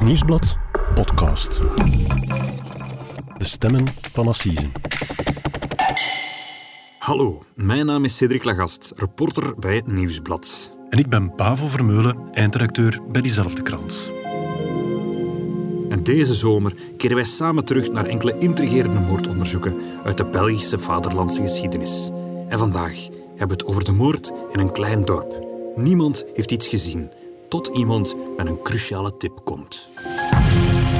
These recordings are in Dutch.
Het Nieuwsblad podcast. De stemmen van Assisen. Hallo, mijn naam is Cedric Lagast, reporter bij het Nieuwsblad. En ik ben Pavo Vermeulen, eindredacteur bij diezelfde krant. En deze zomer keren wij samen terug naar enkele intrigerende moordonderzoeken uit de Belgische vaderlandse geschiedenis. En vandaag hebben we het over de moord in een klein dorp. Niemand heeft iets gezien, tot iemand met een cruciale tip komt.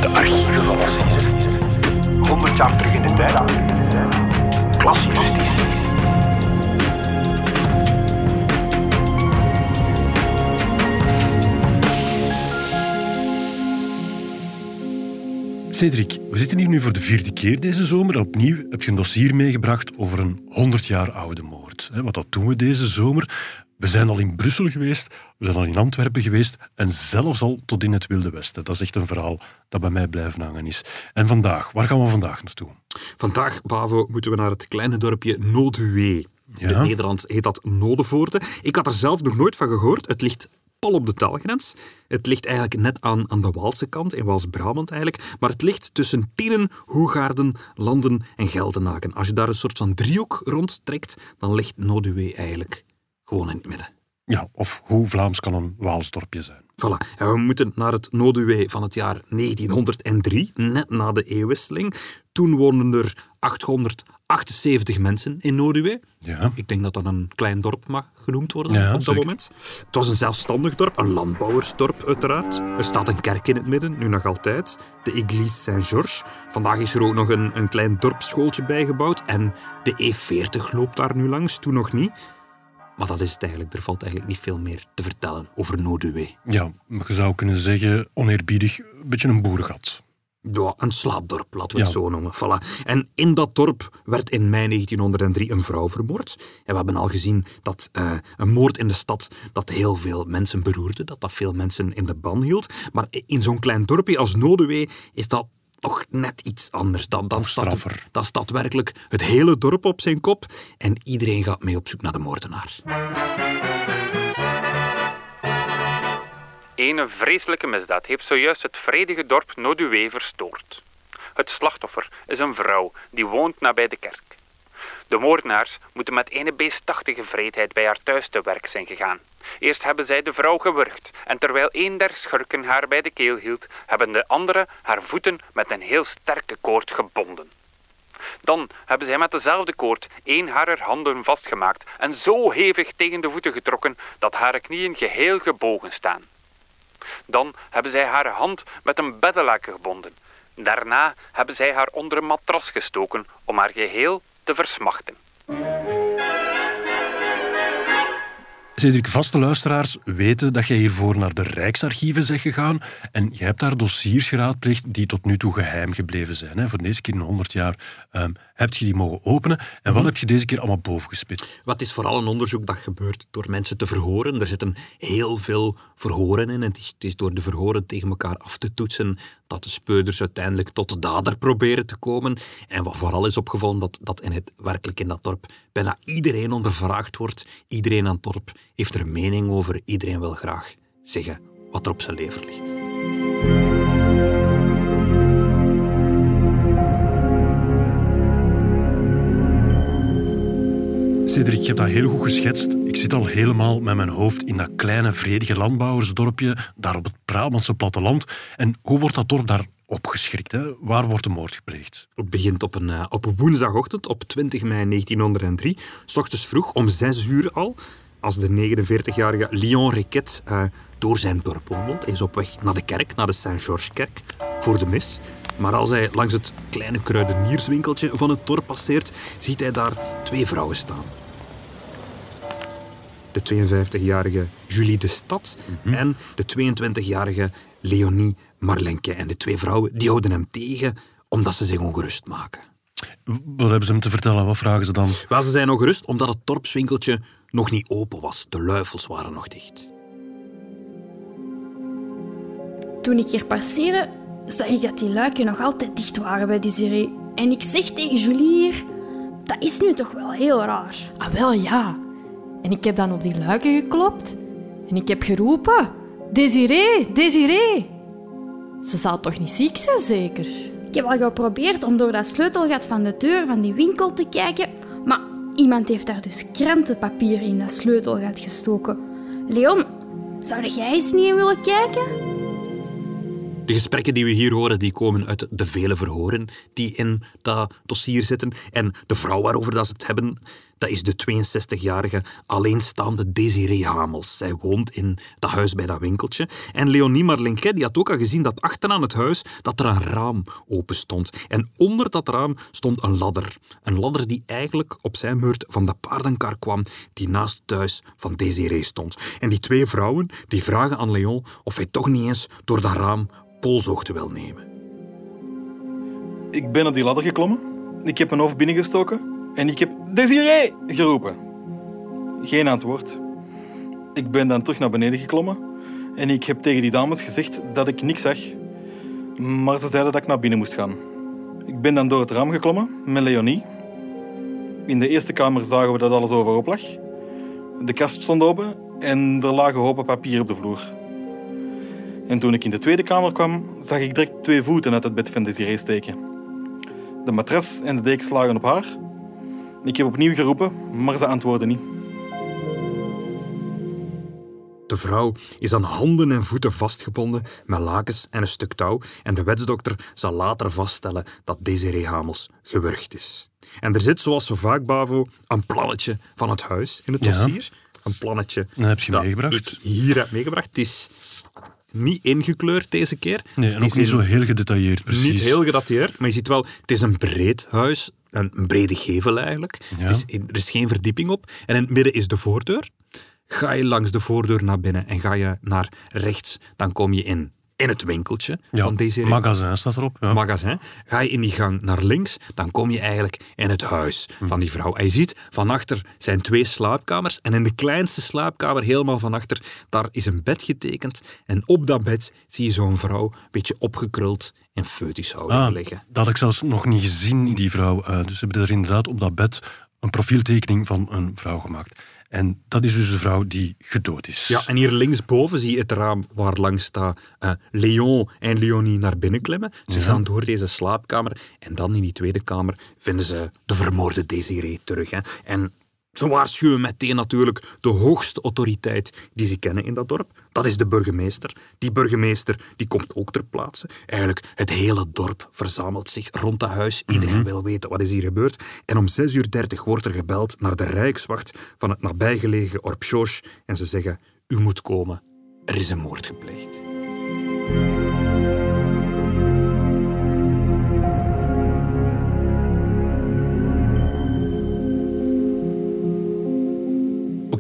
De archieven van Assise. 100 jaar terug in de tijd. Klasjustitie. Cedric, we zitten hier nu voor de vierde keer deze zomer. Opnieuw heb je een dossier meegebracht over een 100 jaar oude moord. Wat dat doen we deze zomer? We zijn al in Brussel geweest, we zijn al in Antwerpen geweest en zelfs al tot in het Wilde Westen. Dat is echt een verhaal dat bij mij blijven hangen is. En vandaag, waar gaan we vandaag naartoe? Vandaag, Pavo, moeten we naar het kleine dorpje Noduwe. In Ja. Nederland heet dat Nodevoorde. Ik had er zelf nog nooit van gehoord. Het ligt pal op de taalgrens. Het ligt eigenlijk net aan, aan de Waalse kant, in Waals-Brabant eigenlijk. Maar het ligt tussen Tienen, Hoegaarden, Landen en Geldenaken. Als je daar een soort van driehoek rond trekt, dan ligt Noduwe eigenlijk gewoon in het midden. Ja, of hoe Vlaams kan een Waalsdorpje zijn? Voilà. En we moeten naar het Noduwe van het jaar 1903, net na de eeuwwisseling. Toen woonden er 878 mensen in Noduwe. Ja. Ik denk dat dat een klein dorp mag genoemd worden Ja, op dat zeker. moment. Het was een zelfstandig dorp, een landbouwersdorp uiteraard. Er staat een kerk in het midden, nu nog altijd. De Église Saint-Georges. Vandaag is er ook nog een, een klein dorpsschooltje bijgebouwd. En de E40 loopt daar nu langs, toen nog niet. Maar dat is het eigenlijk. Er valt eigenlijk niet veel meer te vertellen over Noduwe. Ja, maar je zou kunnen zeggen, oneerbiedig, een beetje een boerengat. Ja, een slaapdorp, laten we het Ja. zo noemen. Voilà. En in dat dorp werd in mei 1903 een vrouw vermoord. En we hebben al gezien dat eh, een moord in de stad dat heel veel mensen beroerde, dat dat veel mensen in de ban hield. Maar in zo'n klein dorpje als Nodewe is dat nog net iets anders. Dan, dan, staat, dan staat werkelijk het hele dorp op zijn kop en iedereen gaat mee op zoek naar de moordenaar. Een vreselijke misdaad heeft zojuist het vredige dorp Noduwe verstoord. Het slachtoffer is een vrouw die woont nabij de kerk. De moordenaars moeten met een beestachtige vreedheid bij haar thuis te werk zijn gegaan. Eerst hebben zij de vrouw gewurgd en terwijl een der schurken haar bij de keel hield, hebben de anderen haar voeten met een heel sterke koord gebonden. Dan hebben zij met dezelfde koord een haar handen vastgemaakt en zo hevig tegen de voeten getrokken dat haar knieën geheel gebogen staan. Dan hebben zij haar hand met een beddelaken gebonden. Daarna hebben zij haar onder een matras gestoken om haar geheel te versmachten. Cedric, vaste luisteraars weten dat jij hiervoor naar de Rijksarchieven bent gegaan en je hebt daar dossiers geraadpleegd die tot nu toe geheim gebleven zijn. Hè. Voor de eerste keer in 100 jaar ehm, heb je die mogen openen. En wat heb je deze keer allemaal bovengespit? Wat is vooral een onderzoek dat gebeurt door mensen te verhoren. Er zitten heel veel verhoren in. En het is, het is door de verhoren tegen elkaar af te toetsen dat de speurders uiteindelijk tot de dader proberen te komen. En wat vooral is opgevallen, dat, dat in het, werkelijk in dat dorp bijna iedereen ondervraagd wordt. Iedereen aan het dorp heeft er een mening over. Iedereen wil graag zeggen wat er op zijn lever ligt. Cedric, je hebt dat heel goed geschetst. Ik zit al helemaal met mijn hoofd in dat kleine, vredige landbouwersdorpje, daar op het Brabantse platteland. En hoe wordt dat dorp daar opgeschrikt? Hè? Waar wordt de moord gepleegd? Het begint op een, eh, op een woensdagochtend, op 20 mei 1903, s ochtends vroeg, om 6 uur al, als de 49-jarige Leon Riquet eh, door zijn dorp wandelt. Hij is op weg naar de kerk, naar de Saint-Georges-kerk, voor de mis. Maar als hij langs het kleine kruidenierswinkeltje van het dorp passeert, ziet hij daar twee vrouwen staan. De 52-jarige Julie de Stad en de 22-jarige Leonie Marlenke. En de twee vrouwen die houden hem tegen omdat ze zich ongerust maken. Wat hebben ze hem te vertellen? Wat vragen ze dan? Wel, ze zijn ongerust omdat het dorpswinkeltje nog niet open was. De luifels waren nog dicht. Toen ik hier passeerde, zag ik dat die luiken nog altijd dicht waren bij Desiree. En ik zeg tegen Julie hier, dat is nu toch wel heel raar. Ah, wel ja. En ik heb dan op die luiken geklopt. En ik heb geroepen: Desiree, Desiree. Ze zou toch niet ziek zijn, zeker? Ik heb al geprobeerd om door dat sleutelgat van de deur van die winkel te kijken, maar iemand heeft daar dus krantenpapier in dat sleutelgat gestoken. Leon, zou jij eens niet willen kijken? De gesprekken die we hier horen, die komen uit de vele verhoren die in dat dossier zitten. En de vrouw waarover dat ze het hebben, dat is de 62-jarige alleenstaande Desiree Hamels. Zij woont in dat huis bij dat winkeltje. En Leonie Marlinquet die had ook al gezien dat achteraan het huis dat er een raam open stond. En onder dat raam stond een ladder. Een ladder die eigenlijk op zijn beurt van de paardenkar kwam die naast het huis van Desiree stond. En die twee vrouwen die vragen aan Leon of hij toch niet eens door dat raam polshoogte wil nemen. Ik ben op die ladder geklommen. Ik heb mijn hoofd binnengestoken en ik heb Desiree geroepen. Geen antwoord. Ik ben dan terug naar beneden geklommen en ik heb tegen die dames gezegd dat ik niks zag. Maar ze zeiden dat ik naar binnen moest gaan. Ik ben dan door het raam geklommen met Leonie. In de eerste kamer zagen we dat alles overop lag. De kast stond open en er lagen hopen papier op de vloer. En toen ik in de tweede kamer kwam, zag ik direct twee voeten uit het bed van Desiree steken. De matras en de dekens lagen op haar. Ik heb opnieuw geroepen, maar ze antwoordde niet. De vrouw is aan handen en voeten vastgebonden met lakens en een stuk touw en de wetsdokter zal later vaststellen dat Desiree Hamels gewurgd is. En er zit, zoals zo vaak, Bavo, een plannetje van het huis in het Ja. dossier. Een plannetje Dat heb je dat meegebracht. ik hier heb meegebracht. Het is niet ingekleurd deze keer. Nee, en Het ook is niet in- zo heel gedetailleerd, precies. niet heel gedateerd, maar je ziet wel, het is een breed huis, een een brede gevel eigenlijk. Ja. Het is, er is geen verdieping op. En in het midden is de voordeur. Ga je langs de voordeur naar binnen en ga je naar rechts, dan kom je in, in het winkeltje Ja, van deze magazijn staat erop. Ja. magazijn. Ga je in die gang naar links, dan kom je eigenlijk in het huis van die vrouw. En je ziet, van achter zijn twee slaapkamers. En in de kleinste slaapkamer, helemaal van achter, daar is een bed getekend. En op dat bed zie je zo'n vrouw, een beetje opgekruld in foetushouding Ah, liggen. dat had ik zelfs nog niet gezien, die vrouw. Eh, dus ze hebben er inderdaad op dat bed een profieltekening van een vrouw gemaakt. En dat is dus de vrouw die gedood is. Ja, en hier linksboven zie je het raam waar langs staat eh, Leon en Leonie naar binnen klimmen. Ze gaan door deze slaapkamer en dan in die tweede kamer vinden ze de vermoorde Desiree terug. Hè. En ze waarschuwen meteen natuurlijk de hoogste autoriteit die ze kennen in dat dorp. Dat is de burgemeester. Die burgemeester die komt ook ter plaatse. Eigenlijk het hele dorp verzamelt zich rond dat huis. Iedereen wil weten wat is hier gebeurd. En om 6.30 uur wordt er gebeld naar de rijkswacht van het nabijgelegen Orpsjoos. En ze zeggen, u moet komen. Er is een moord gepleegd.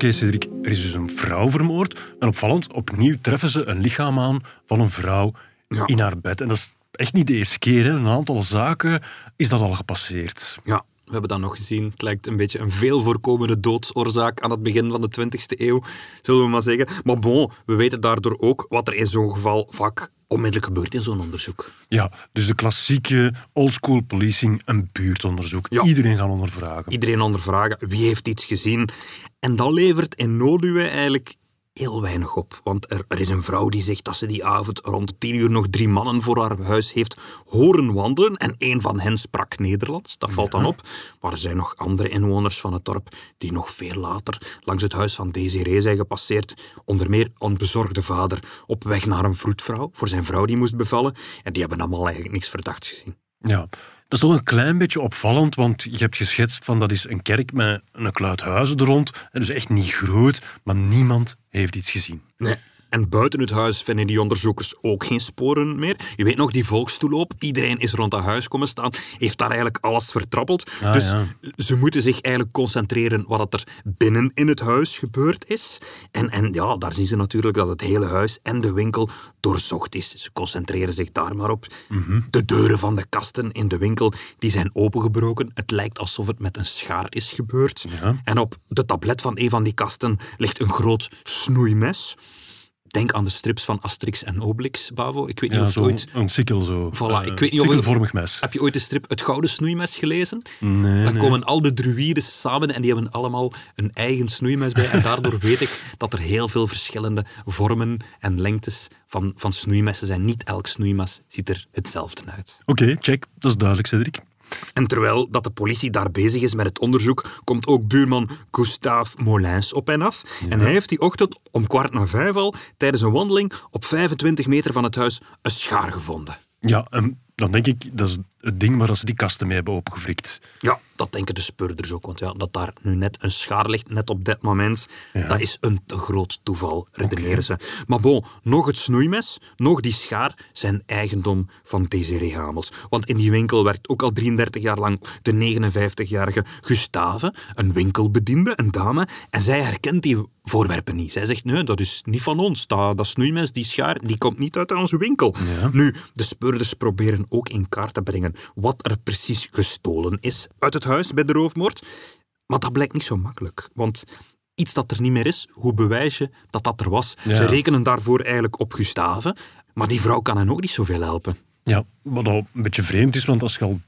Oké, Cedric, er is dus een vrouw vermoord. En opvallend, opnieuw treffen ze een lichaam aan van een vrouw Ja. in haar bed. En dat is echt niet de eerste keer. Hè. Een aantal zaken is dat al gepasseerd. Ja, we hebben dat nog gezien. Het lijkt een beetje een veel voorkomende doodsoorzaak aan het begin van de 20e eeuw, zullen we maar zeggen. Maar bon, we weten daardoor ook wat er in zo'n geval vaak onmiddellijk gebeurt in zo'n onderzoek. Ja, dus de klassieke oldschool policing, een buurtonderzoek. Ja. Iedereen gaan ondervragen. Iedereen ondervragen, wie heeft iets gezien? En dat levert in Noduwe eigenlijk heel weinig op. Want er, er is een vrouw die zegt dat ze die avond rond tien uur nog drie mannen voor haar huis heeft horen wandelen. En een van hen sprak Nederlands. Dat valt dan op. Maar er zijn nog andere inwoners van het dorp die nog veel later langs het huis van Desiree zijn gepasseerd. Onder meer een bezorgde vader op weg naar een vroedvrouw voor zijn vrouw die moest bevallen. En die hebben allemaal eigenlijk niks verdachts gezien. Ja, dat is toch een klein beetje opvallend, want je hebt geschetst van dat is een kerk met een kluit huizen er rond. Dus echt niet groot, maar niemand heeft iets gezien. Nee. En buiten het huis vinden die onderzoekers ook geen sporen meer. Je weet nog, die volkstoeloop, iedereen is rond dat huis komen staan, heeft daar eigenlijk alles vertrappeld. Ah, dus ja. ze moeten zich eigenlijk concentreren wat er binnen in het huis gebeurd is. En, en ja, daar zien ze natuurlijk dat het hele huis en de winkel doorzocht is. Ze concentreren zich daar maar op. Mhm. De deuren van de kasten in de winkel die zijn opengebroken. Het lijkt alsof het met een schaar is gebeurd. Ja. En op de tablet van een van die kasten ligt een groot snoeimes. Denk aan de strips van Asterix en Obelix, Bavo. Ik weet niet Ja, of je zo, ooit... een sikkel zo. Voilà, Eh, ik weet niet of- sikkelvormig mes. Heb je ooit de strip Het Gouden Snoeimes gelezen? Nee, Dan nee. komen al de druïdes samen en die hebben allemaal een eigen snoeimes bij. En daardoor weet ik dat er heel veel verschillende vormen en lengtes van, van snoeimessen zijn. Niet elk snoeimes ziet er hetzelfde uit. Oké, check. Dat is duidelijk, Cedric. En terwijl dat de politie daar bezig is met het onderzoek, komt ook buurman Gustave Molins op hen af. En hij heeft die ochtend om kwart na vijf al, tijdens een wandeling op 25 meter van het huis, een schaar gevonden. Ja, en dan denk ik, dat is het ding waar ze die kasten mee hebben opengefrikt. Ja, dat denken de speurders ook. Want ja, dat daar nu net een schaar ligt, net op dit moment, dat is een te groot toeval, redeneren ze. Maar bon, nog het snoeimes, nog die schaar zijn eigendom van Desiree Hamels. Want in die winkel werkt ook al 33 jaar lang de 59-jarige Gustave, een winkelbediende, een dame. En zij herkent die voorwerpen niet. Zij zegt, nee, dat is niet van ons. Dat, dat snoeimes, die schaar, die komt niet uit onze winkel. Nu, de speurders proberen ook in kaart te brengen wat er precies gestolen is uit het huis bij de roofmoord. Maar dat blijkt niet zo makkelijk. Want iets dat er niet meer is, hoe bewijs je dat dat er was? Ja. Ze rekenen daarvoor eigenlijk op Gustave. Maar die vrouw kan hen ook niet zoveel helpen. Ja, wat al een beetje vreemd is, want als je al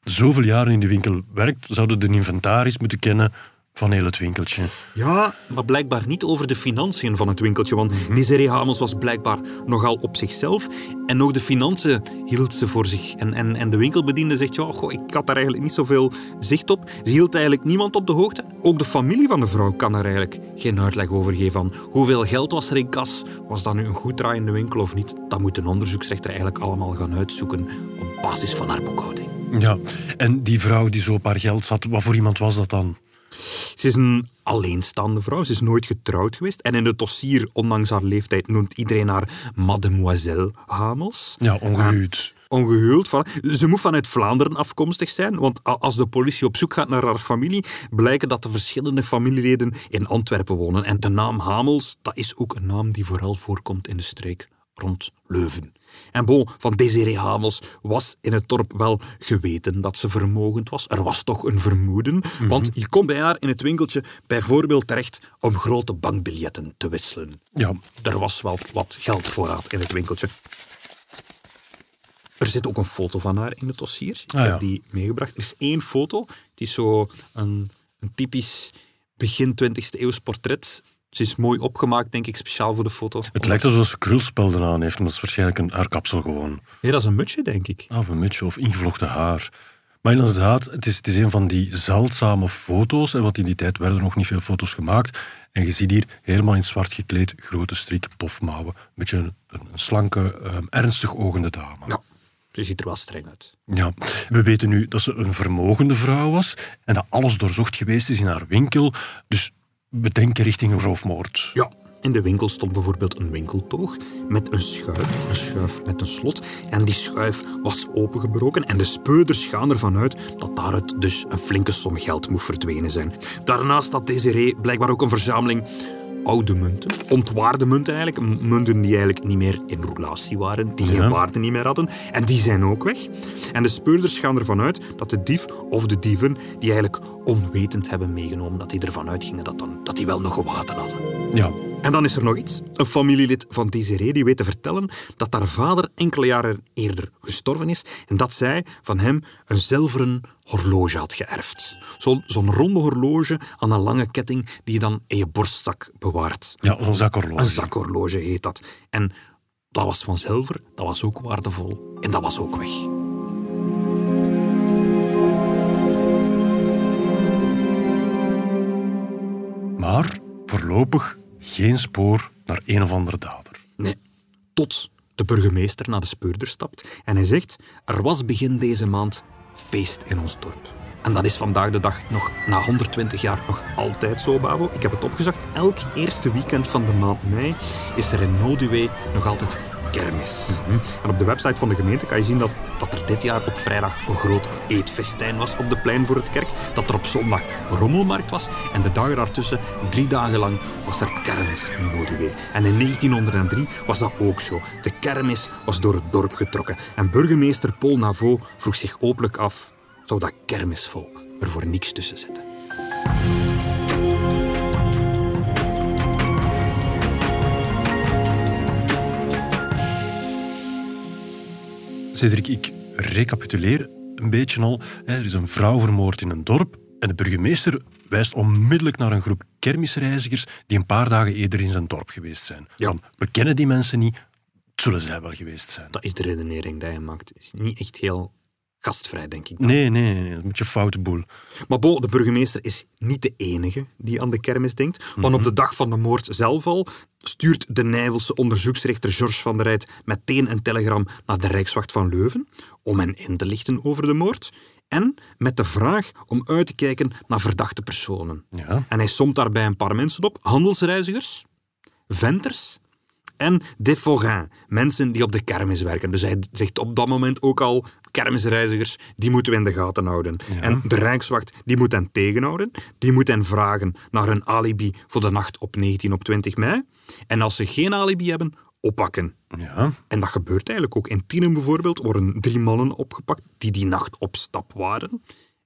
zoveel jaren in die winkel werkt, zouden de inventaris moeten kennen van heel het winkeltje. Ja, maar blijkbaar niet over de financiën van het winkeltje. Want Desiree Hamels was blijkbaar nogal op zichzelf. En ook de financiën hield ze voor zich. En, en, en de winkelbediende zegt, ja, goh, ik had daar eigenlijk niet zoveel zicht op. Ze hield eigenlijk niemand op de hoogte. Ook de familie van de vrouw kan er eigenlijk geen uitleg over geven. Van hoeveel geld was er in kas? Was dat nu een goed draaiende winkel of niet? Dat moet een onderzoeksrechter eigenlijk allemaal gaan uitzoeken op basis van haar boekhouding. Ja, en die vrouw die zo op haar geld zat, wat voor iemand was dat dan? Ze is een alleenstaande vrouw. Ze is nooit getrouwd geweest. En in het dossier, ondanks haar leeftijd, noemt iedereen haar Mademoiselle Hamels. Ja, ongehuwd. Ongehuwd. Voilà. Ze moet vanuit Vlaanderen afkomstig zijn, want als de politie op zoek gaat naar haar familie, blijken dat de verschillende familieleden in Antwerpen wonen. En de naam Hamels, dat is ook een naam die vooral voorkomt in de streek rond Leuven. En bon, van Desiree Hamels was in het dorp wel geweten dat ze vermogend was. Er was toch een vermoeden, want je komt bij haar in het winkeltje bijvoorbeeld terecht om grote bankbiljetten te wisselen. Ja, Er was wel wat geldvoorraad in het winkeltje. Er zit ook een foto van haar in het dossier. Ik Ah, ja. heb die meegebracht. Er is één foto. Die is zo een, een typisch begin 20e eeuws portret. Ze is mooi opgemaakt, denk ik, speciaal voor de foto. het lijkt alsof ze krulspelden aan heeft, maar dat is waarschijnlijk een haarkapsel gewoon. Nee, dat is een mutsje, denk ik. Ah, een mutsje of ingevlochten haar. Maar inderdaad, het is, het is een van die zeldzame foto's, en want in die tijd werden er nog niet veel foto's gemaakt. En je ziet hier helemaal in zwart gekleed, grote strik, pofmouwen. Een beetje een, een slanke, ehm, ernstig ogende dame. Ja, ze ziet er wel streng uit. Ja, we weten nu dat ze een vermogende vrouw was en dat alles doorzocht geweest is in haar winkel. Dus we denken richting een roofmoord. Ja, in de winkel stond bijvoorbeeld een winkeltoog met een schuif, een schuif met een slot. En die schuif was opengebroken en de speurders gaan ervan uit dat daaruit dus een flinke som geld moet verdwenen zijn. Daarnaast had Desiree blijkbaar ook een verzameling oude munten, ontwaarde munten eigenlijk, munten die eigenlijk niet meer in roulatie waren, die geen Ja. waarde niet meer hadden. En die zijn ook weg. En de speurders gaan ervan uit dat de dief of de dieven die eigenlijk onwetend hebben meegenomen, dat die ervan uitgingen dat, dan, dat die wel nog gewaten hadden. Ja, En dan is er nog iets. Een familielid van Desiree die weet te vertellen dat haar vader enkele jaren eerder gestorven is en dat zij van hem een zilveren horloge had geërfd. Zo- Zo'n ronde horloge aan een lange ketting die je dan in je borstzak bewaart. ja zo'n zakhorloge. Een zakhorloge heet dat. En dat was van zilver, dat was ook waardevol en dat was ook weg. Maar voorlopig geen spoor naar een of andere dader. Nee, tot de burgemeester naar de speurder stapt en hij zegt: Er was begin deze maand feest in ons dorp. En dat is vandaag de dag nog na 120 jaar nog altijd zo, Babo. Ik heb het opgezocht. Elk eerste weekend van de maand mei is er in Noduwe nog altijd kermis. En op de website van de gemeente kan je zien dat, dat er dit jaar op vrijdag een groot eetfestijn was op de plein voor het kerk. Dat er op zondag rommelmarkt was. En de dagen daartussen, drie dagen lang, was er kermis in Noduwe. En in 1903 was dat ook zo. De kermis was door het dorp getrokken. En burgemeester Paul Navot vroeg zich openlijk af zou dat kermisvolk er voor niks tussen zetten. Cedric, ik recapituleer een beetje al. Er is een vrouw vermoord in een dorp en de burgemeester wijst onmiddellijk naar een groep kermisreizigers die een paar dagen eerder in zijn dorp geweest zijn. Ja. We kennen die mensen niet, zullen zij wel geweest zijn. Dat is de redenering die je maakt. Het is niet echt heel gastvrij, denk ik. Nee, nee, nee, dat is een beetje foute boel. Maar bon, de burgemeester is niet de enige die aan de kermis denkt. Want op de dag van de moord zelf al stuurt de Nijvelse onderzoeksrechter Georges van der Rijt meteen een telegram naar de Rijkswacht van Leuven om hen in te lichten over de moord. En met de vraag om uit te kijken naar verdachte personen. Ja. En hij somt daarbij een paar mensen op. Handelsreizigers, venters en des mensen die op de kermis werken. Dus hij zegt op dat moment ook al, kermisreizigers, die moeten we in de gaten houden. En de Rijkswacht, die moet hen tegenhouden. Die moet hen vragen naar hun alibi voor de nacht op 19 op 20 mei. En als ze geen alibi hebben, oppakken. Ja, En dat gebeurt eigenlijk ook. In Tienen bijvoorbeeld worden drie mannen opgepakt die die nacht op stap waren.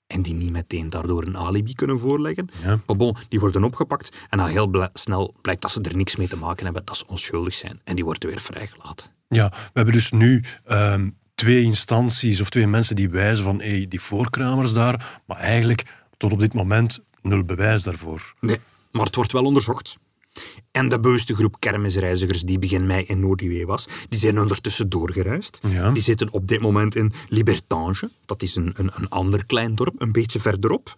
En die niet meteen daardoor een alibi kunnen voorleggen. Ja. Maar bon, die worden opgepakt en al heel snel blijkt dat ze er niks mee te maken hebben, dat ze onschuldig zijn. En die worden weer vrijgelaten. ja we hebben dus nu ehm, twee instanties of twee mensen die wijzen van hey, die voorkramers daar, maar eigenlijk tot op dit moment nul bewijs daarvoor. Nee, maar het wordt wel onderzocht. En de bewuste groep kermisreizigers die begin mei in Noorduwe was, die zijn ondertussen doorgereisd. Ja. Die zitten op dit moment in Libertange. Dat is een, een, een ander klein dorp, een beetje verderop.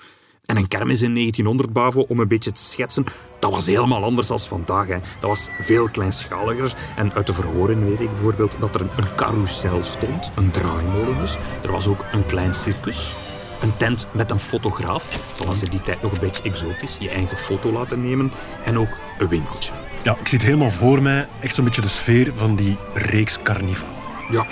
En een kermis in 1900 Bavo, om een beetje te schetsen, dat was helemaal anders dan vandaag. Hè. Dat was veel kleinschaliger. En uit de verhoren weet ik bijvoorbeeld dat er een, een carousel stond, een draaimolen dus. Er was ook een klein circus. Een tent met een fotograaf. Dat was in die tijd nog een beetje exotisch. Je eigen foto laten nemen. En ook een winkeltje. Ja, ik zie het helemaal voor mij, echt zo'n beetje de sfeer van die reeks carnaval. Ja,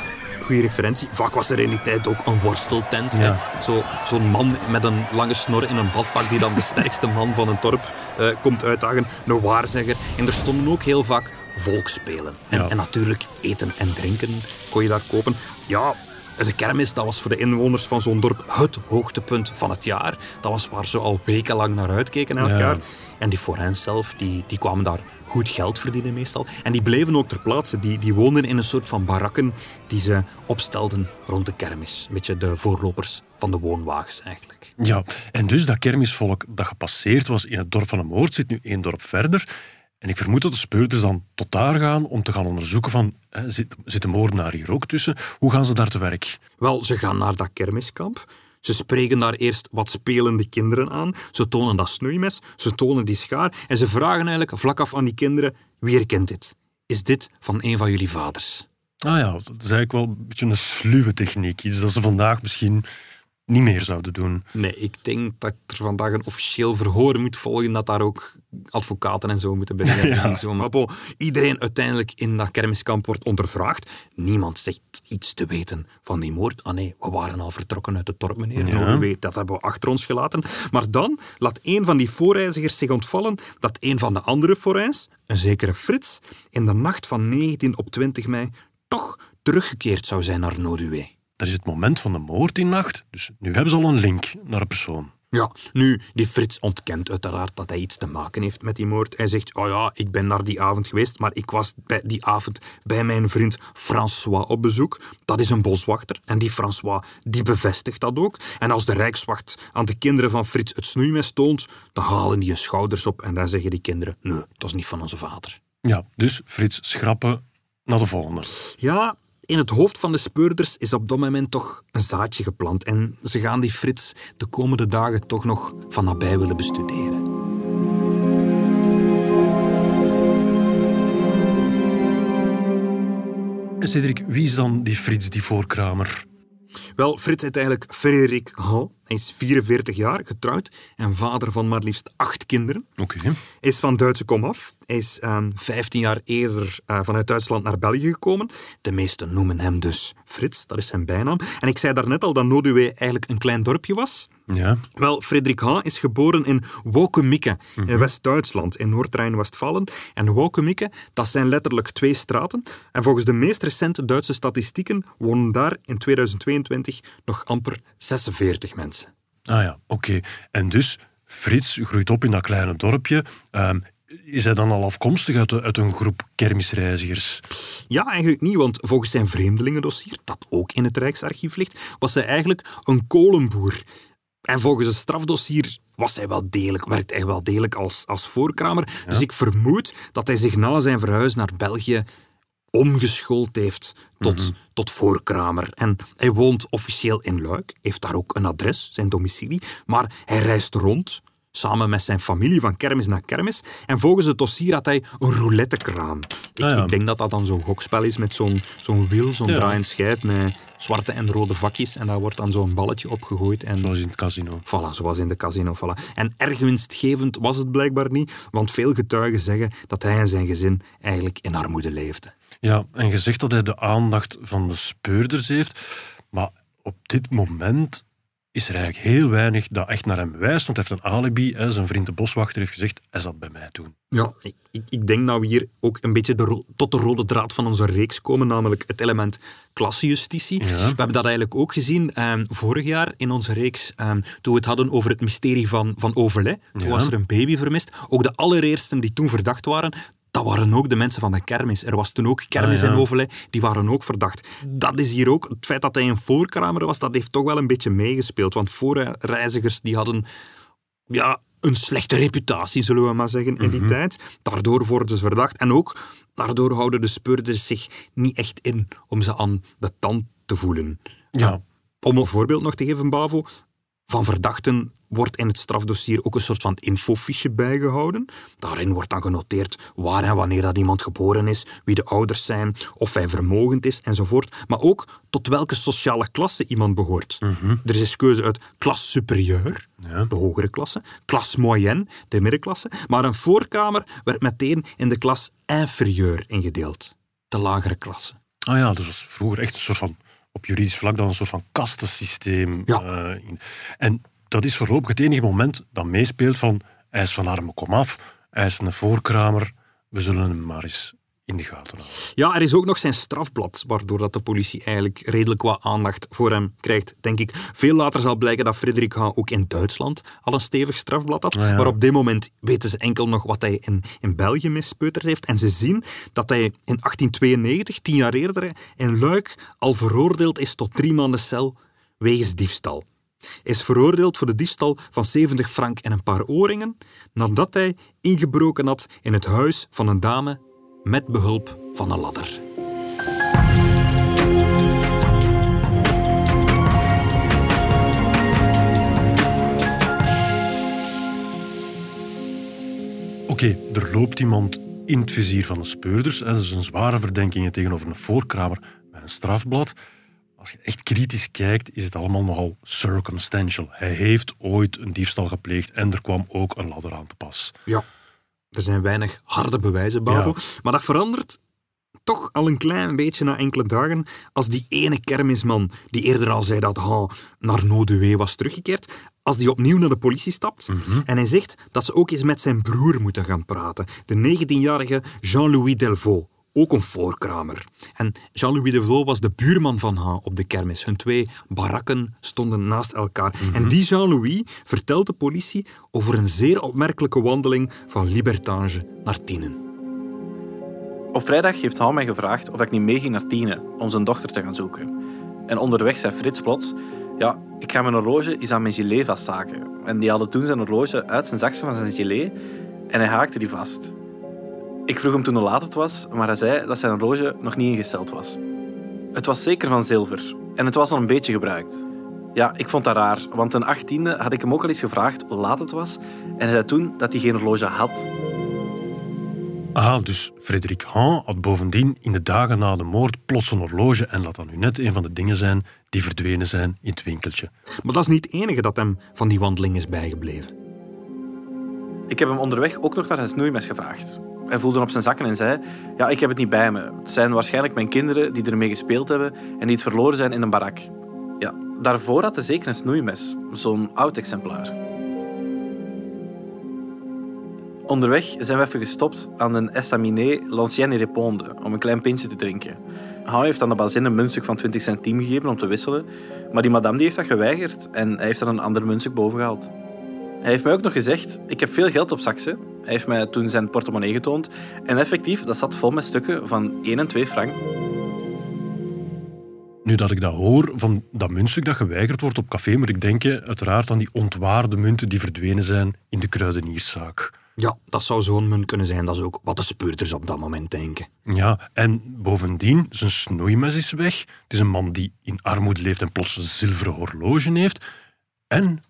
goede referentie. Vaak was er in die tijd ook een worsteltent. Zo, zo'n man met een lange snor in een badpak die dan de sterkste man van een dorp eh, komt uitdagen. Een waarzegger. En er stonden ook heel vaak volksspelen. En, Ja. en natuurlijk eten en drinken kon je daar kopen. Ja, de kermis, dat was voor de inwoners van zo'n dorp het hoogtepunt van het jaar. Dat was waar ze al wekenlang naar uitkeken elk Ja. jaar. En die forains zelf, die, die kwamen daar goed geld verdienen meestal. En die bleven ook ter plaatse. Die, die woonden in een soort van barakken die ze opstelden rond de kermis. Een beetje de voorlopers van de woonwagens eigenlijk. Ja, en dus dat kermisvolk dat gepasseerd was in het dorp van de moord zit nu één dorp verder. En ik vermoed dat de speurders dan tot daar gaan om te gaan onderzoeken van, hè, zit, zit de moordenaar hier ook tussen? Hoe gaan ze daar te werk? Wel, ze gaan naar dat kermiskamp. Ze spreken daar eerst wat spelende kinderen aan. Ze tonen dat snoeimes, ze tonen die schaar. En ze vragen eigenlijk vlak af aan die kinderen, wie herkent dit? Is dit van een van jullie vaders? Ah ja, dat is eigenlijk wel een beetje een sluwe techniek. Iets dat ze vandaag misschien niet meer zouden doen. Nee, ik denk dat er vandaag een officieel verhoor moet volgen, dat daar ook advocaten en zo moeten. Ja. en zo. Maar bon, iedereen uiteindelijk in dat kermiskamp wordt ondervraagd. Niemand zegt iets te weten van die moord. Ah nee, we waren al vertrokken uit het dorp, meneer. Ja. Nou, weet, dat hebben we achter ons gelaten. Maar dan laat een van die voorreizigers zich ontvallen dat een van de andere voorreis, een zekere Frits, in de nacht van 19 op 20 mei toch teruggekeerd zou zijn naar Noduwe. Dat is het moment van de moord die nacht. Dus nu hebben ze al een link naar een persoon. Ja, nu, die Frits ontkent uiteraard dat hij iets te maken heeft met die moord. Hij zegt, oh ja, ik ben daar die avond geweest, maar ik was bij die avond bij mijn vriend François op bezoek. Dat is een boswachter. En die François, die bevestigt dat ook. En als de Rijkswacht aan de kinderen van Frits het snoeimes toont, dan halen die hun schouders op en dan zeggen die kinderen, nee, dat is niet van onze vader. Ja, dus Frits schrappen naar de volgende. Ja, in het hoofd van de speurders is op dat moment toch een zaadje geplant. En ze gaan die Frits de komende dagen toch nog van nabij willen bestuderen. En Cedric, wie is dan die Frits, die voorkramer? Wel, Frits heet eigenlijk Frederik Hall. Hij is 44 jaar, getrouwd en vader van maar liefst acht kinderen. Oké. Hij is van Duitse komaf. Hij is ehm 15 jaar eerder eh, vanuit Duitsland naar België gekomen. De meesten noemen hem dus Frits, dat is zijn bijnaam. En ik zei daarnet al dat Noduwe eigenlijk een klein dorpje was. Ja. Wel, Frederik H. is geboren in Wokemikke, in West-Duitsland, in Noord-Rijn-Westfalen. En Wokemikke, dat zijn letterlijk twee straten. En volgens de meest recente Duitse statistieken wonen daar in 2022 nog amper 46 mensen. Ah ja, oké. En dus, Frits groeit op in dat kleine dorpje. Ehm, is hij dan al afkomstig uit, de- uit een groep kermisreizigers? Ja, eigenlijk niet, want volgens zijn vreemdelingendossier, dat ook in het Rijksarchief ligt, was hij eigenlijk een kolenboer. En volgens het strafdossier was hij wel degelijk, werkt hij wel degelijk als, als voorkramer. Dus ik vermoed dat hij zich na zijn verhuis naar België omgeschoold heeft tot, tot voorkramer. En hij woont officieel in Luik, heeft daar ook een adres, zijn domicilie, maar hij reist rond samen met zijn familie van kermis naar kermis. En volgens het dossier had hij een roulettekraam. Ik, Ah, ja. ik denk dat dat dan zo'n gokspel is met zo'n zo'n wiel, zo'n Ja. schijf met zwarte en rode vakjes. En daar wordt dan zo'n balletje opgegooid. En Zoals in het casino. Voilà, zoals in de casino. Voilà. En erg winstgevend was het blijkbaar niet, want veel getuigen zeggen dat hij en zijn gezin eigenlijk in armoede leefden. Ja, en je zegt dat hij de aandacht van de speurders heeft, maar op dit moment is er eigenlijk heel weinig dat echt naar hem wijst, want hij heeft een alibi. Hè. Zijn vriend de boswachter heeft gezegd, hij zat bij mij toen. Ja, ik, ik, denk dat we hier ook een beetje de tot de rode draad van onze reeks komen, namelijk het element klassejustitie. Ja. We hebben dat eigenlijk ook gezien ehm, vorig jaar in onze reeks, ehm, toen we het hadden over het mysterie van, van Overlay. Toen Ja. was er een baby vermist. Ook de allereersten die toen verdacht waren, dat waren ook de mensen van de kermis. Er was toen ook kermis Ah, ja. in Overlay, die waren ook verdacht. Dat is hier ook, het feit dat hij een voorkramer was, dat heeft toch wel een beetje meegespeeld. Want voorreizigers die hadden ja, een slechte reputatie, zullen we maar zeggen, in die tijd. Daardoor worden ze verdacht. En ook daardoor houden de speurders zich niet echt in om ze aan de tand te voelen. Ja. Om een voorbeeld nog te geven, Bavo. Van verdachten wordt in het strafdossier ook een soort van infofiche bijgehouden. Daarin wordt dan genoteerd waar en wanneer dat iemand geboren is, wie de ouders zijn, of hij vermogend is enzovoort. Maar ook tot welke sociale klasse iemand behoort. Er is keuze uit klas superieur, Ja. de hogere klasse, klas moyenne, de middenklasse. Maar een voorkamer werd meteen in de klas inferieur ingedeeld, de lagere klasse. Ah ja, dat was vroeger echt een soort van, op juridisch vlak, dan een soort van kastensysteem. Ja. eh. En dat is voorlopig het enige moment dat meespeelt van, hij is van arme komaf, hij is een voorkramer, we zullen hem maar eens in de gaten houden. Ja, er is ook nog zijn strafblad, waardoor dat de politie eigenlijk redelijk wat aandacht voor hem krijgt, denk ik. Veel later zal blijken dat Frederik H. ook in Duitsland al een stevig strafblad had. Ah, ja. Maar op dit moment weten ze enkel nog wat hij in, in België mispeuterd heeft. En ze zien dat hij in 1892, tien jaar eerder, in Luik al veroordeeld is tot drie maanden cel wegens diefstal. Is veroordeeld voor de diefstal van 70 frank en een paar oorringen, nadat hij ingebroken had in het huis van een dame met behulp van een ladder. Oké, er loopt iemand in het vizier van de speurders. Dat is een zware verdenkingen tegenover een voorkramer met een strafblad. Als je echt kritisch kijkt, is het allemaal nogal circumstantial. Hij heeft ooit een diefstal gepleegd en er kwam ook een ladder aan te pas. Ja, er zijn weinig harde bewijzen, Bavo. Ja. Maar dat verandert toch al een klein beetje na enkele dagen als die ene kermisman die eerder al zei dat hij naar Noduwe was teruggekeerd, als die opnieuw naar de politie stapt en hij zegt dat ze ook eens met zijn broer moeten gaan praten. De 19-jarige Jean-Louis Delvaux. Ook een voorkramer. En Jean-Louis Delvaux was de buurman van H op de kermis. Hun twee barakken stonden naast elkaar. En die Jean-Louis vertelt de politie over een zeer opmerkelijke wandeling van Libertange naar Tienen. Op vrijdag heeft Hou mij gevraagd of ik niet meeging naar Tiene om zijn dochter te gaan zoeken. En onderweg zei Frits plots: Ja, ik ga mijn horloge eens aan mijn gilet vasthaken. En die haalde toen zijn horloge uit zijn zakje van zijn gilet en hij haakte die vast. Ik vroeg hem toen hoe laat het was, maar hij zei dat zijn horloge nog niet ingesteld was. Het was zeker van zilver en het was al een beetje gebruikt. Ja, ik vond dat raar, want ten 18e had ik hem ook al eens gevraagd hoe laat het was en hij zei toen dat hij geen horloge had. Ah, dus Frederik Han had bovendien in de dagen na de moord plots een horloge en laat dat nu net een van de dingen zijn die verdwenen zijn in het winkeltje. Maar dat is niet het enige dat hem van die wandeling is bijgebleven. Ik heb hem onderweg ook nog naar zijn snoeimes gevraagd. Hij voelde op zijn zakken en zei: Ja, ik heb het niet bij me. Het zijn waarschijnlijk mijn kinderen die ermee gespeeld hebben en die het verloren zijn in een barak. Ja, daarvoor had hij zeker een snoeimes, zo'n oud exemplaar. Onderweg zijn we even gestopt aan een estaminet L'Ancienne Réponde om een klein pintje te drinken. Hou heeft aan de bazin een muntstuk van 20 centiem gegeven om te wisselen, maar die madame die heeft dat geweigerd en hij heeft er een ander muntstuk boven gehaald. Hij heeft mij ook nog gezegd: Ik heb veel geld op zak. Hij heeft mij toen zijn portemonnee getoond. En effectief, dat zat vol met stukken van 1 en 2 frank. Nu dat ik dat hoor, van dat muntstuk dat geweigerd wordt op café, moet ik denken uiteraard aan die ontwaarde munten die verdwenen zijn in de kruidenierszaak. Ja, dat zou zo'n munt kunnen zijn. Dat is ook wat de speurders op dat moment denken. Ja, en bovendien, zijn snoeimes is weg. Het is een man die in armoede leeft en plots een zilveren horloge heeft. En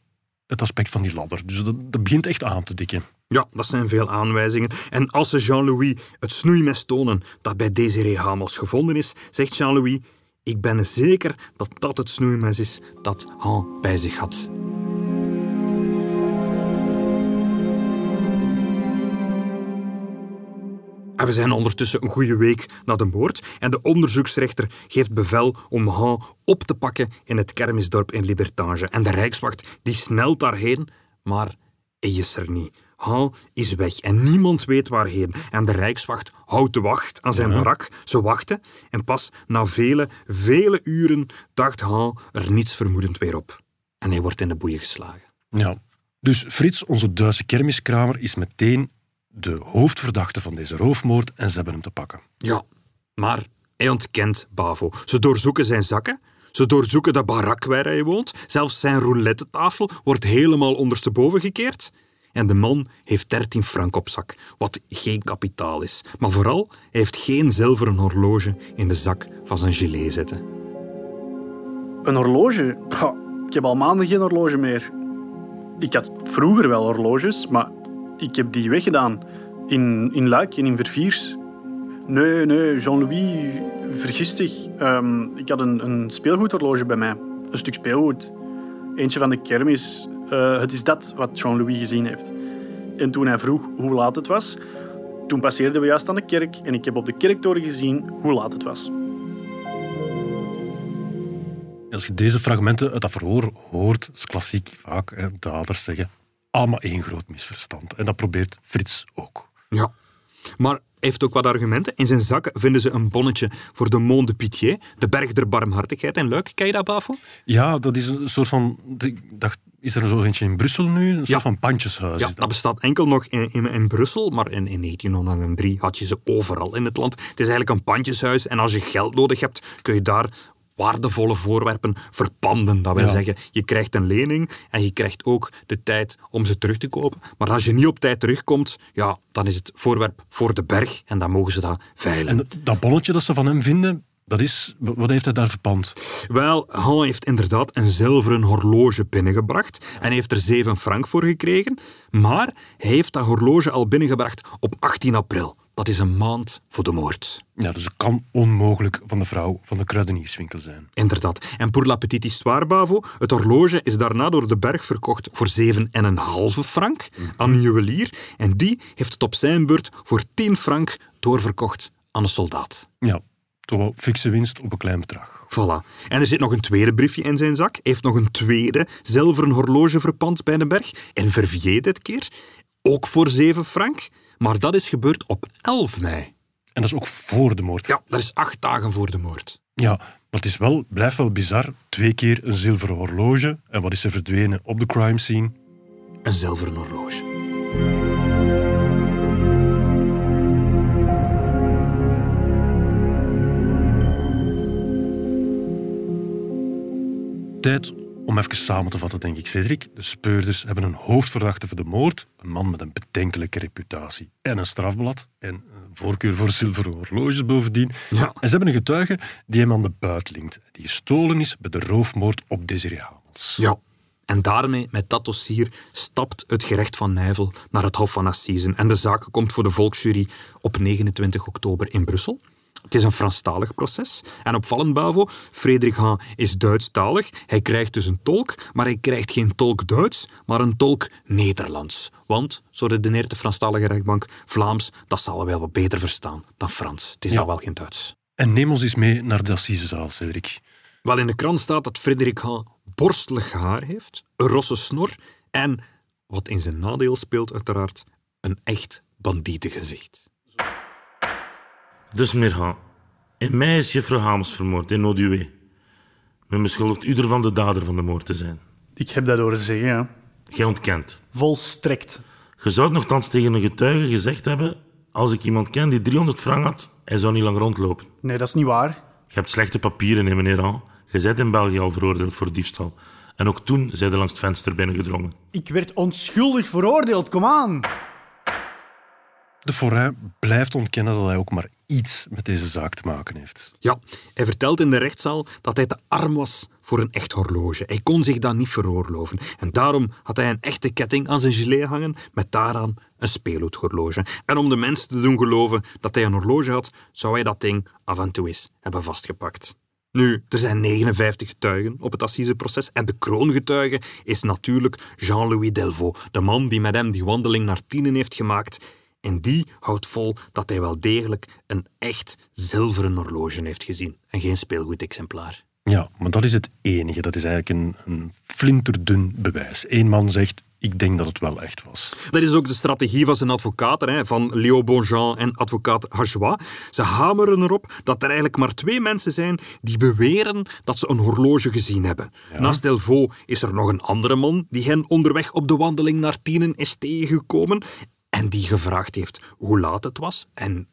het aspect van die ladder. Dus dat, dat begint echt aan te dikken. Ja, dat zijn veel aanwijzingen. En als ze Jean-Louis het snoeimes tonen dat bij Desiree Hamels gevonden is, zegt Jean-Louis: Ik ben zeker dat dat het snoeimes is dat Han bij zich had. En we zijn ondertussen een goede week na de moord en de onderzoeksrechter geeft bevel om Han op te pakken in het kermisdorp in Libertage. En de Rijkswacht die snelt daarheen, maar hij is er niet. Han is weg en niemand weet waarheen. En de Rijkswacht houdt de wacht aan zijn barak. Ze wachten en pas na vele, vele uren dacht Han er niets vermoedend weer op. En hij wordt in de boeien geslagen. Ja. Dus Frits, onze Duitse kermiskramer, is meteen de hoofdverdachte van deze roofmoord en ze hebben hem te pakken. Ja, maar hij ontkent Bavo. Ze doorzoeken zijn zakken. Ze doorzoeken de barak waar hij woont. Zelfs zijn roulette-tafel wordt helemaal ondersteboven gekeerd. En de man heeft 13 frank op zak, wat geen kapitaal is. Maar vooral, hij heeft geen zilveren horloge in de zak van zijn gilet zitten. Een horloge? Ik heb al maanden geen horloge meer. Ik had vroeger wel horloges, maar ik heb die weggedaan. In, in Luik en in Verviers. Nee, nee, Jean-Louis, vergis dich. Ehm, ik had een, een speelgoedhorloge bij mij. Een stuk speelgoed. Eentje van de kermis. Eh, het is dat wat Jean-Louis gezien heeft. En toen hij vroeg hoe laat het was, toen passeerden we juist aan de kerk en ik heb op de kerktoren gezien hoe laat het was. Als je deze fragmenten uit dat verhoor hoort, is klassiek vaak hè, daders zeggen allemaal één groot misverstand. En dat probeert Frits ook. Ja, maar heeft ook wat argumenten. In zijn zakken vinden ze een bonnetje voor de Mont de Pitié, de berg der barmhartigheid in Luik. Ken je dat, Bafo? Ja, dat is een soort van... Ik dacht, is er zo eentje in Brussel nu? Een soort Ja. van pandjeshuis. Ja, dat bestaat enkel nog in, in, in Brussel, maar in, in 1903 had je ze overal in het land. Het is eigenlijk een pandjeshuis en als je geld nodig hebt, kun je daar waardevolle voorwerpen verpanden. Dat wil Ja. zeggen, je krijgt een lening en je krijgt ook de tijd om ze terug te kopen. Maar als je niet op tijd terugkomt, ja, dan is het voorwerp voor de berg en dan mogen ze dat veilen. En dat bonnetje dat ze van hem vinden, dat is... Wat heeft hij daar verpand? Wel, Han heeft inderdaad een zilveren horloge binnengebracht en heeft er 7 frank voor gekregen. Maar hij heeft dat horloge al binnengebracht op 18 april. Dat is een maand voor de moord. Ja, dus het kan onmogelijk van de vrouw van de kruidenierswinkel zijn. Inderdaad. En pour la petite histoire, Bavo, het horloge is daarna door de berg verkocht voor 7,5 frank aan een juwelier. En die heeft het op zijn beurt voor 10 frank doorverkocht aan een soldaat. Ja, toch wel fikse winst op een klein bedrag. Voilà. En er zit nog een tweede briefje in zijn zak. Hij heeft nog een tweede zilveren horloge verpand bij de berg. In Verviers dit keer. Ook voor 7 frank. Maar dat is gebeurd op 11 mei. En dat is ook voor de moord. Ja, dat is acht dagen voor de moord. Ja, maar het is wel, blijft wel bizar. Twee keer een zilveren horloge. En wat is er verdwenen op de crime scene? Een zilveren horloge. Tijd om even samen te vatten, denk ik, Cedric. De speurders hebben een hoofdverdachte voor de moord. Een man met een bedenkelijke reputatie. En een strafblad. En een voorkeur voor zilveren horloges bovendien. Ja. En ze hebben een getuige die hem aan de buit linkt. Die gestolen is bij de roofmoord op Desiree Hamels. Ja. En daarmee, met dat dossier, stapt het gerecht van Nijvel naar het Hof van Assisen. En de zaak komt voor de volksjury op 29 oktober in Brussel. Het is een Franstalig proces. En opvallend, Bavo, Frederik Haan is Duitsstalig. Hij krijgt dus een tolk, maar hij krijgt geen tolk Duits, maar een tolk Nederlands. Want, zo redeneert de Franstalige rechtbank, Vlaams, dat zal hij wel wat beter verstaan dan Frans. Het is Ja. dan wel geen Duits. En neem ons eens mee naar de assisezaal, Cedric. Wel, in de krant staat dat Frederik Haan borstelig haar heeft, een rosse snor en, wat in zijn nadeel speelt uiteraard, een echt bandietengezicht. Dus meneer Haan, in mei is juffrouw Hamels vermoord in Oduwe. Men beschuldigt u ervan de dader van de moord te zijn. Ik heb dat horen zeggen, ja. Gij ontkent. Volstrekt. Je zou nogthans tegen een getuige gezegd hebben... Als ik iemand ken die 300 frank had, hij zou niet lang rondlopen. Nee, dat is niet waar. Je hebt slechte papieren, hè, meneer An. Je bent in België al veroordeeld voor diefstal. En ook toen zijn ze langs het venster binnengedrongen. Ik werd onschuldig veroordeeld, kom aan. De Forain blijft ontkennen dat hij ook maar iets met deze zaak te maken heeft. Ja, hij vertelt in de rechtszaal dat hij te arm was voor een echt horloge. Hij kon zich dat niet veroorloven. En daarom had hij een echte ketting aan zijn gilet hangen met daaraan een speelgoedhorloge. En om de mensen te doen geloven dat hij een horloge had, zou hij dat ding af en toe eens hebben vastgepakt. Nu, er zijn 59 getuigen op het assiseproces en de kroongetuige is natuurlijk Jean-Louis Delvaux, de man die met hem die wandeling naar Tienen heeft gemaakt. En die houdt vol dat hij wel degelijk een echt zilveren horloge heeft gezien en geen speelgoedexemplaar. Ja, maar dat is het enige. Dat is eigenlijk een, een flinterdun bewijs. Eén man zegt, ik denk dat het wel echt was. Dat is ook de strategie van zijn advocaten, van Léo Bonjean en advocaat Hajois. Ze hameren erop dat er eigenlijk maar twee mensen zijn die beweren dat ze een horloge gezien hebben. Naast Delvaux is er nog een andere man die hen onderweg op de wandeling naar Tienen is tegengekomen en die gevraagd heeft hoe laat het was en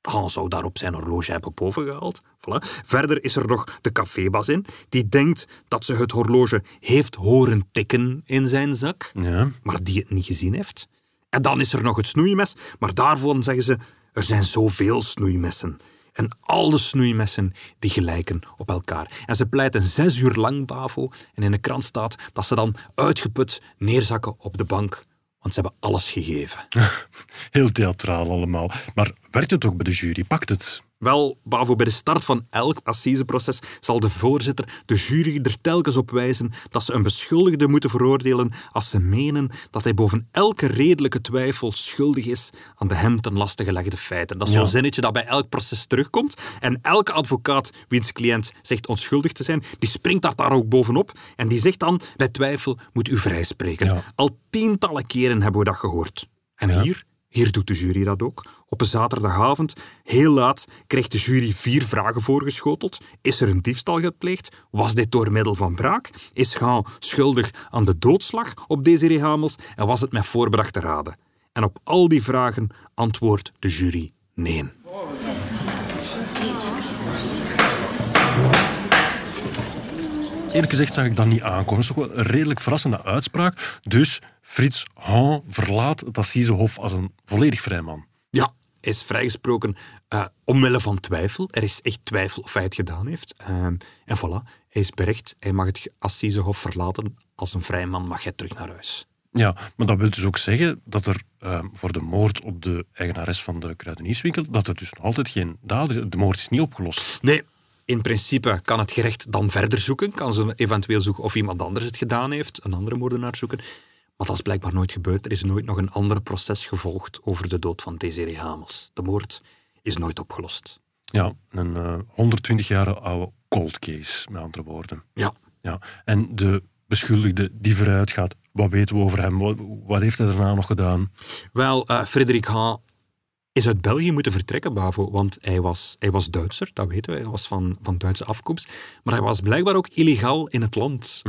Han zou daarop zijn horloge hebben bovengehaald. Voilà. Verder is er nog de cafébazin, die denkt dat ze het horloge heeft horen tikken in zijn zak, Ja. maar die het niet gezien heeft. En dan is er nog het snoeimes, maar daarvan zeggen ze, er zijn zoveel snoeimessen. En alle snoeimessen die gelijken op elkaar. En ze pleiten zes uur lang, Bavo, en in de krant staat dat ze dan uitgeput neerzakken op de bank, want ze hebben alles gegeven. Heel theatraal allemaal. Maar werkt het ook bij de jury? Pakt het? Wel, Bavo, bij de start van elk assiseproces zal de voorzitter de jury er telkens op wijzen dat ze een beschuldigde moeten veroordelen als ze menen dat hij boven elke redelijke twijfel schuldig is aan de hem ten laste gelegde feiten. Dat is Ja. zo'n zinnetje dat bij elk proces terugkomt. En elke advocaat wiens cliënt zegt onschuldig te zijn, die springt daar, daar ook bovenop en die zegt dan, bij twijfel moet u vrijspreken. Ja. Al tientallen keren hebben we dat gehoord. En hier hier doet de jury dat ook. Op een zaterdagavond, heel laat, krijgt de jury vier vragen voorgeschoteld. Is er een diefstal gepleegd? Was dit door middel van braak? Is Gaan schuldig aan de doodslag op Desiree Hamels? En was het met voorbedachte raden? En op al die vragen antwoordt de jury nee. Eerlijk gezegd zag ik dat niet aankomen. Dat is toch wel een redelijk verrassende uitspraak. Dus Frits Han verlaat het Assisehof als een volledig vrij man. Is vrijgesproken eh, omwille van twijfel. Er is echt twijfel of hij het gedaan heeft. Ehm, en voilà, hij is berecht. Hij mag het Assisehof verlaten. Als een vrij man mag hij terug naar huis. Ja, maar dat wil dus ook zeggen dat er eh, voor de moord op de eigenares van de kruidenierswinkel, dat er dus nog altijd geen daad is. De moord is niet opgelost. Nee, in principe kan het gerecht dan verder zoeken. Kan ze eventueel zoeken of iemand anders het gedaan heeft. Een andere moordenaar zoeken. Maar dat is blijkbaar nooit gebeurd. Er is nooit nog een ander proces gevolgd over de dood van Desiree Hamels. De moord is nooit opgelost. Ja, een eh, 120 jaar oude cold case, met andere woorden. Ja, Ja. En de beschuldigde die vooruit gaat, wat weten we over hem? Wat, wat heeft hij daarna nog gedaan? Wel, eh Frederik H. is uit België moeten vertrekken, Bavo, want hij was, hij was Duitser, dat weten we. Hij was van, van Duitse afkomst. Maar hij was blijkbaar ook illegaal in het land.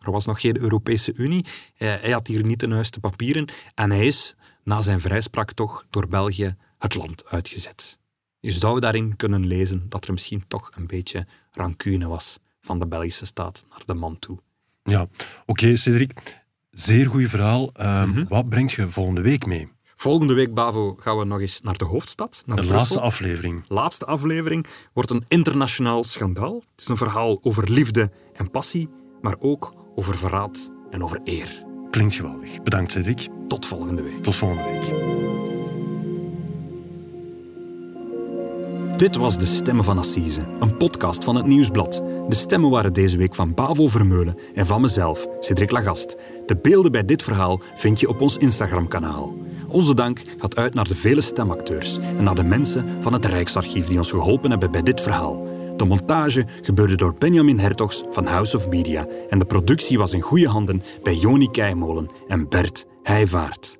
Er was nog geen Europese Unie. Eh, hij had hier niet de juiste papieren. En hij is, na zijn vrijspraak toch, door België het land uitgezet. Je zou daarin kunnen lezen dat er misschien toch een beetje rancune was van de Belgische staat naar de man toe. Ja, oké, Cedric. Zeer goed verhaal. Ehm, Wat brengt je volgende week mee? Volgende week, Bavo, gaan we nog eens naar de hoofdstad, naar De Brussel. laatste aflevering. laatste aflevering wordt een internationaal schandaal. Het is een verhaal over liefde en passie, maar ook over verraad en over eer. Klinkt geweldig. Bedankt, Cedric. Tot volgende week. Tot volgende week. Dit was De Stemmen van Assise, een podcast van het Nieuwsblad. De stemmen waren deze week van Bavo Vermeulen en van mezelf, Cedric Lagast. De beelden bij dit verhaal vind je op ons Instagram-kanaal. Onze dank gaat uit naar de vele stemacteurs en naar de mensen van het Rijksarchief die ons geholpen hebben bij dit verhaal. De montage gebeurde door Benjamin Hertogs van House of Media en de productie was in goede handen bij Joni Keimolen en Bert Heijvaart.